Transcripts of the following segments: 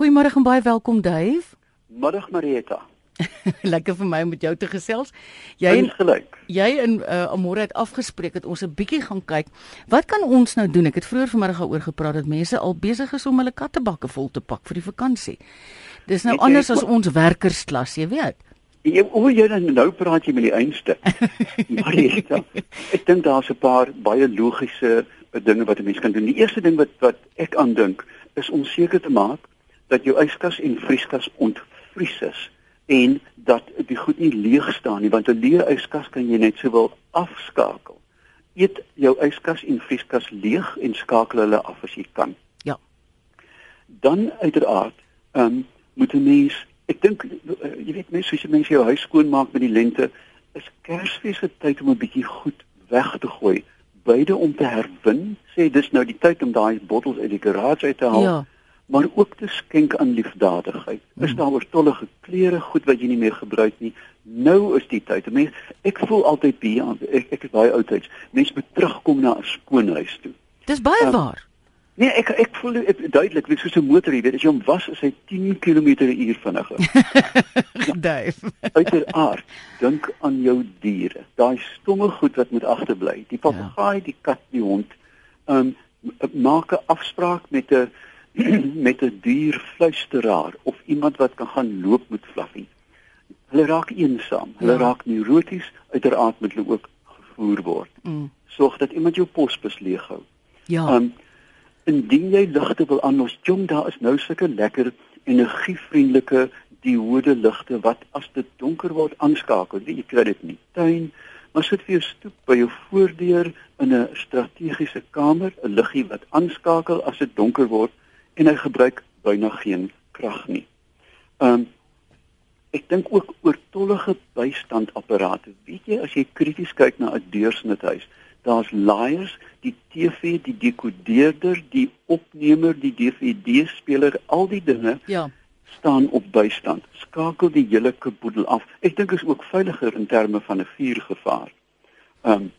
Goeiemôre en baie welkom Dave. Middag Marieta. Lekker vir my om met jou te gesels. Jy en gelyk. Jy en uh, Amore het afgespreek dat ons 'n bietjie gaan kyk. Wat kan ons nou doen? Ek het vroeër vanmiddag daaroor gepraat dat mense al besig is om hulle kattebakke vol te pak vir die vakansie. Dis nou weet anders jy, as ons werkersklas, jy weet. Jy hoe jy dan nou praat jy met die einste. Marieta. Ek dink daar's 'n paar baie logiese dinge wat 'n mens kan doen. Die eerste ding wat wat ek aandink is om seker te maak dat jou yskas en vrieskas ontvries is en dat die goed nie leeg staan nie want 'n leë yskas kan jy net sowel afskakel. Eet jou yskas en vrieskas leeg en skakel hulle af as jy kan. Ja. Dan uiteraard, ehm um, moet 'n mens, ek dink uh, jy weet mens soos jy mense jou huis skoon maak met die lente, is Kersfees se tyd om 'n bietjie goed weg te gooi, beide om te herwin. Sê dis nou die tyd om daai bottels uit die garage uit te haal. Ja maar ook te skenk aan liefdadigheid. Is daar oortollige klere goed wat jy nie meer gebruik nie? Nou is die tyd. Mense, ek voel altyd aan ek ek is baie oudtyds. Mense moet terugkom na 'n skoon huis toe. Dis baie um, waar. Nee, ek ek voel ek, duidelik, weet soos 'n motor, jy weet, as jy hom was, is hy 10 km/h vinniger. Dave. Uiteraard, dink aan jou diere. Daai stomme goed wat moet agterbly. Die papegaai, ja. die kat, die hond. Um maak 'n afspraak met 'n met 'n duur fluisteraar of iemand wat kan gaan loop met Fluffy. Hulle raak eensaam, hulle ja. raak neuroties, uiteraard moet hulle ook gevoer word. Mm. Sorg dat iemand jou posbus leeg hou. Ja. Um, indien jy ligte wil aanlos, jong, daar is nou sulke lekker energievriendelike diode ligte wat as dit donker word aanskakel. Jy kry dit nie. Tuin, maar sit vir jou stoep by jou voordeur in 'n strategiese kamer, 'n liggie wat aanskakel as dit donker word en hy gebruik byna geen krag nie. Um ek dink ook oortollige bystandapparate. Weet jy as jy krities kyk na 'n deursnithuis, daar's laaiers, die TV, die dekodeerder, die opnemer, die DVD-speler, al die dinge. Ja staan op bystand. Skakel die hele kaboedel af. Ek dink is ook veiliger in terme van 'n vuurgevaar. Um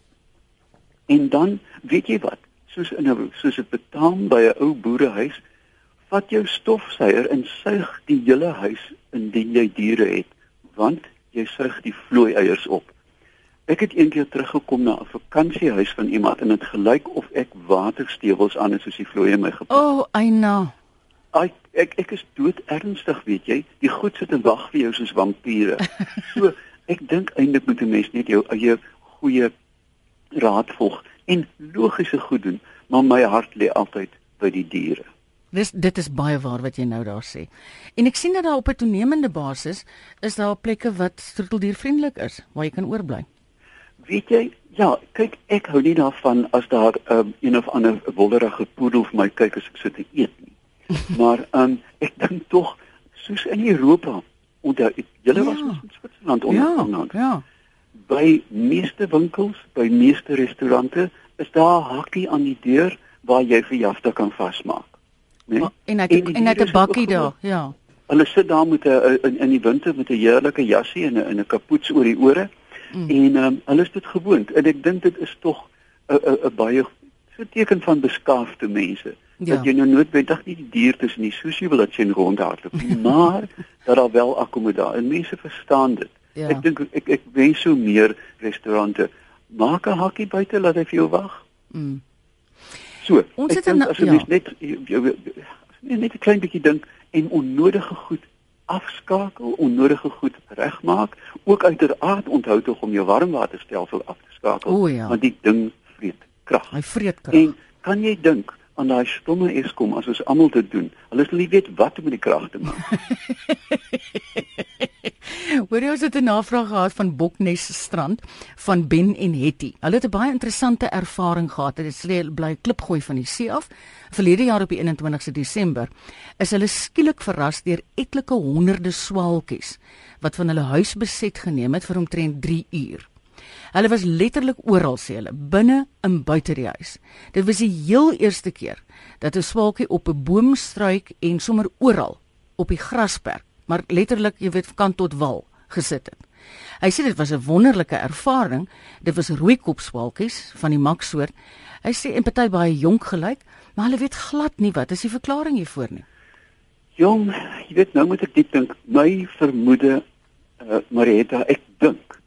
en dan, weet jy wat? Soos in 'n soos dit betaam by 'n ou boerehuis, vat jou stofsuier en suig die hele huis indien jy diere het, want jy suig die vlooi eiers op. Ek het eendag teruggekom na 'n vakansiehuis van iemand en dit gelyk of ek waterstewels aan het soos die vlooi my gepak. O, oh, Aina. Ek ek ek is dood ernstig, weet jy. Die goed sit en wag vir jou soos vampiere. So, ek dink eintlik moet 'n mens net jou eie goeie raad volg en logiese goed doen, maar my hart lê altyd by die diere. Dis dit is baie waar wat jy nou daar sê. En ek sien dat daar op 'n toenemende basis is daar plekke wat troeteldiervriendelik is waar jy kan oorbly. Weet jy, ja, kyk ek hou nie daarvan as daar um, een of ander wollerige poedel vir my kyk as ek sit te eet nie. maar um, ek dink tog soos in Europa onder julle was ja. in Switserland onder ja, ja. by meeste winkels, by meeste restaurante is daar hakkie aan die deur waar jy vir jafte kan vasmaak né? En hy het en hy het 'n bakkie daar, ja. Hulle sit daar met 'n in, in die winter met 'n heerlike jassie en 'n in 'n kapoets oor die ore. Mm. En um, hulle is dit gewoond. En ek dink dit is tog 'n 'n baie so teken van beskaafde mense. Ja. Dat jy nou noodwendig nie die dier tussen soos jy wil dat jy rondhardloop nie, maar dat daar wel akkommodasie. En mense verstaan dit. Ja. Ek dink ek ek wens so meer restaurante maak 'n hakkie buite laat hy vir jou wag. Mm. So, ons het as jy ja. net net 'n klein bietjie dink en onnodige goed afskakel, onnodige goed regmaak, ook uiteraard onthou tog om jou warmwaterstelsel af te skakel, o, ja. want die ding vreet krag. Hy vreet krag. En kan jy dink aan daai stomme Eskom as ons almal dit doen? Hulle sal nie weet wat om met die krag te maak. Hoor jy ons het 'n navraag gehad van Boknes Strand van Ben en Hetty. Hulle het 'n baie interessante ervaring gehad. Hulle sê bly klipgooi van die see af. Verlede jaar op die 21ste Desember is hulle skielik verras deur etlike honderde swaalkies wat van hulle huis beset geneem het vir omtrent 3 uur. Hulle was letterlik oral sê hulle, binne en buite die huis. Dit was die heel eerste keer dat 'n swaalkie op 'n boomstruik en sommer oral op die grasperk maar letterlik, jy weet, kant tot wal gesit het. Hy sê dit was 'n wonderlike ervaring. Dit was rooi kopswalkies van die maksoort. Hy sê en party baie jonk gelyk, maar hulle weet glad nie wat is die verklaring hiervoor nie. Jong, jy weet nou moet ek diep dink. My vermoede uh, Marietta, ek dink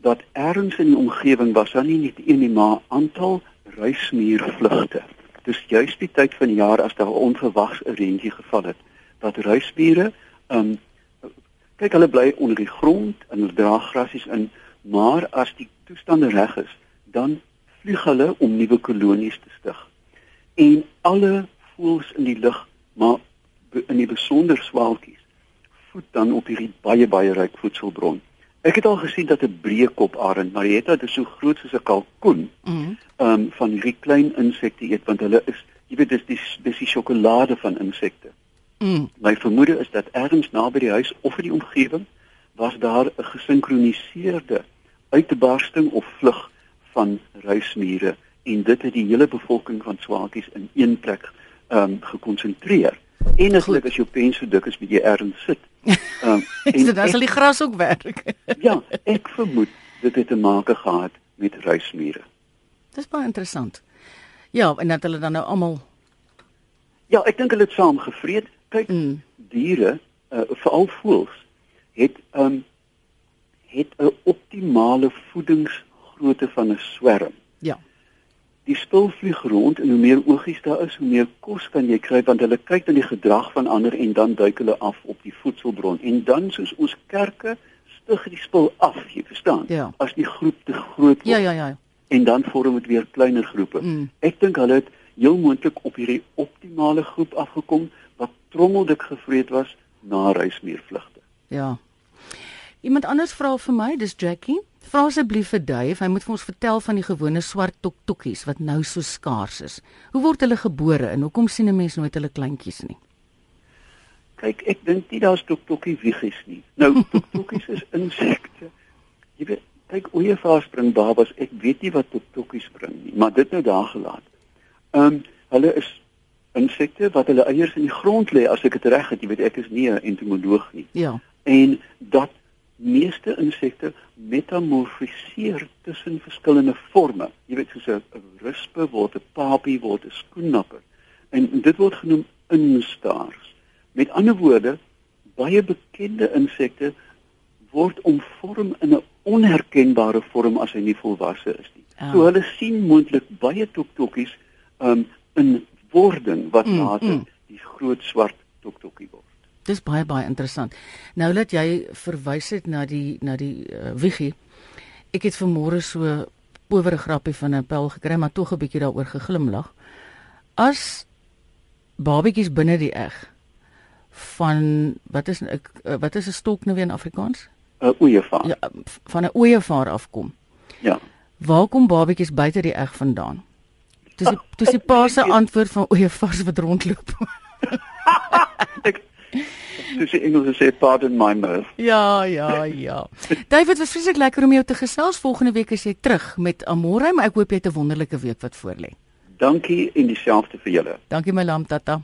dat ergens in die omgewing was daar nie net een nie maar aantal ruismuurvlugte. Dis juist die tyd van die jaar as daar onverwags 'n reentjie geval het dat ruismure um kyk hulle bly onder die grond en hulle dra grasies in, maar as die toestande reg is, dan vlieg hulle om nuwe kolonies te stig. En alle voëls in die lug, maar in die besonder swaalkies voed dan op hierdie baie baie ryk voedselbron. Ek het al gesien dat 'n breekop arend, Marietta, dit is so groot soos 'n kalkoen. Mhm. Mm um van hierdie klein insekte eet want hulle is, jy weet, dis die dis die sjokolade van insekte. Mhm. My vermoede is dat ergens naby die huis of in die omgewing was daar 'n gesinkroniseerde uitbarsting of vlug van ruismure en dit het die hele bevolking van swaakies in een plek um gekonsentreer. En as jy as jou pen so dik is met jy erns sit. Ehm um, en dit sal die gras ook werk. ja, ek vermoed dit het te maak gehad met ruismure. Dis baie interessant. Ja, en dat hulle dan nou almal Ja, ek dink hulle het saam gevreet. Kyk, mm. diere, uh, veral voëls, het ehm um, het 'n optimale voedingsgrootte van 'n swerm. Ja die spul vlieg rond en hoe meer oogies daar is, hoe meer kos kan jy kry want hulle kyk na die gedrag van ander en dan duik hulle af op die voedselbron. En dan soos ons kerke stig die spul af, jy verstaan? Ja. As die groep te groot word. Ja, ja, ja. En dan vorm dit weer kleiner groepe. Mm. Ek dink hulle het heel moontlik op hierdie optimale groep afgekom wat trommeldik gevreet was na reismeervlugte. Ja. Iemand anders vra vir my, dis Jackie. Vra asseblief vir Dave, hy moet vir ons vertel van die gewone swart toktokkies wat nou so skaars is. Hoe word hulle gebore en hoekom sien 'n mens nooit hulle kleintjies nie? Kyk, ek dink nie daar's toktokkie wiegies nie. Nou toktokkies is insekte. Jy weet, kyk ooievaars bring babas. Ek weet nie wat toktokkies bring nie, maar dit nou daar gelaat. Ehm um, hulle is insekte wat hulle eiers in die grond lê as ek dit reg het. Jy weet ek is nie 'n entomoloog nie. Ja. En dat meeste insekte metamorfiseer tussen verskillende forme. Jy weet soos 'n ruspe word 'n papie word 'n skoennapper. En dit word genoem instars. Met ander woorde, baie bekende insekte word omvorm in 'n onherkenbare vorm as hy nie volwasse is nie. Oh. So hulle sien moontlik baie toktokkies um in wording wat mm, later mm. die groot swart toktokkie word. Dis baie baie interessant. Nou dat jy verwys het na die na die uh, wiggie. Ek het vanmôre so powere grappie van 'n pel gekry, maar tog 'n bietjie daaroor geglimlag. As babetjies binne die eg van wat is ek uh, wat is 'n stok nou weer in Afrikaans? 'n Ooievaar. Ja, van 'n ooievaar afkom. Ja. Waar kom babetjies buite die eg vandaan? Dis die, dis die pa se antwoord van ooievaars wat rondloop. ek Soos die Engelse sê pardon my mirth. Ja, ja, ja. David, was vreeslik lekker om jou te gesels. Volgende week is jy terug met Amore, maar ek hoop jy het 'n wonderlike week wat voorlê. Dankie en dieselfde vir julle. Dankie my lam tata.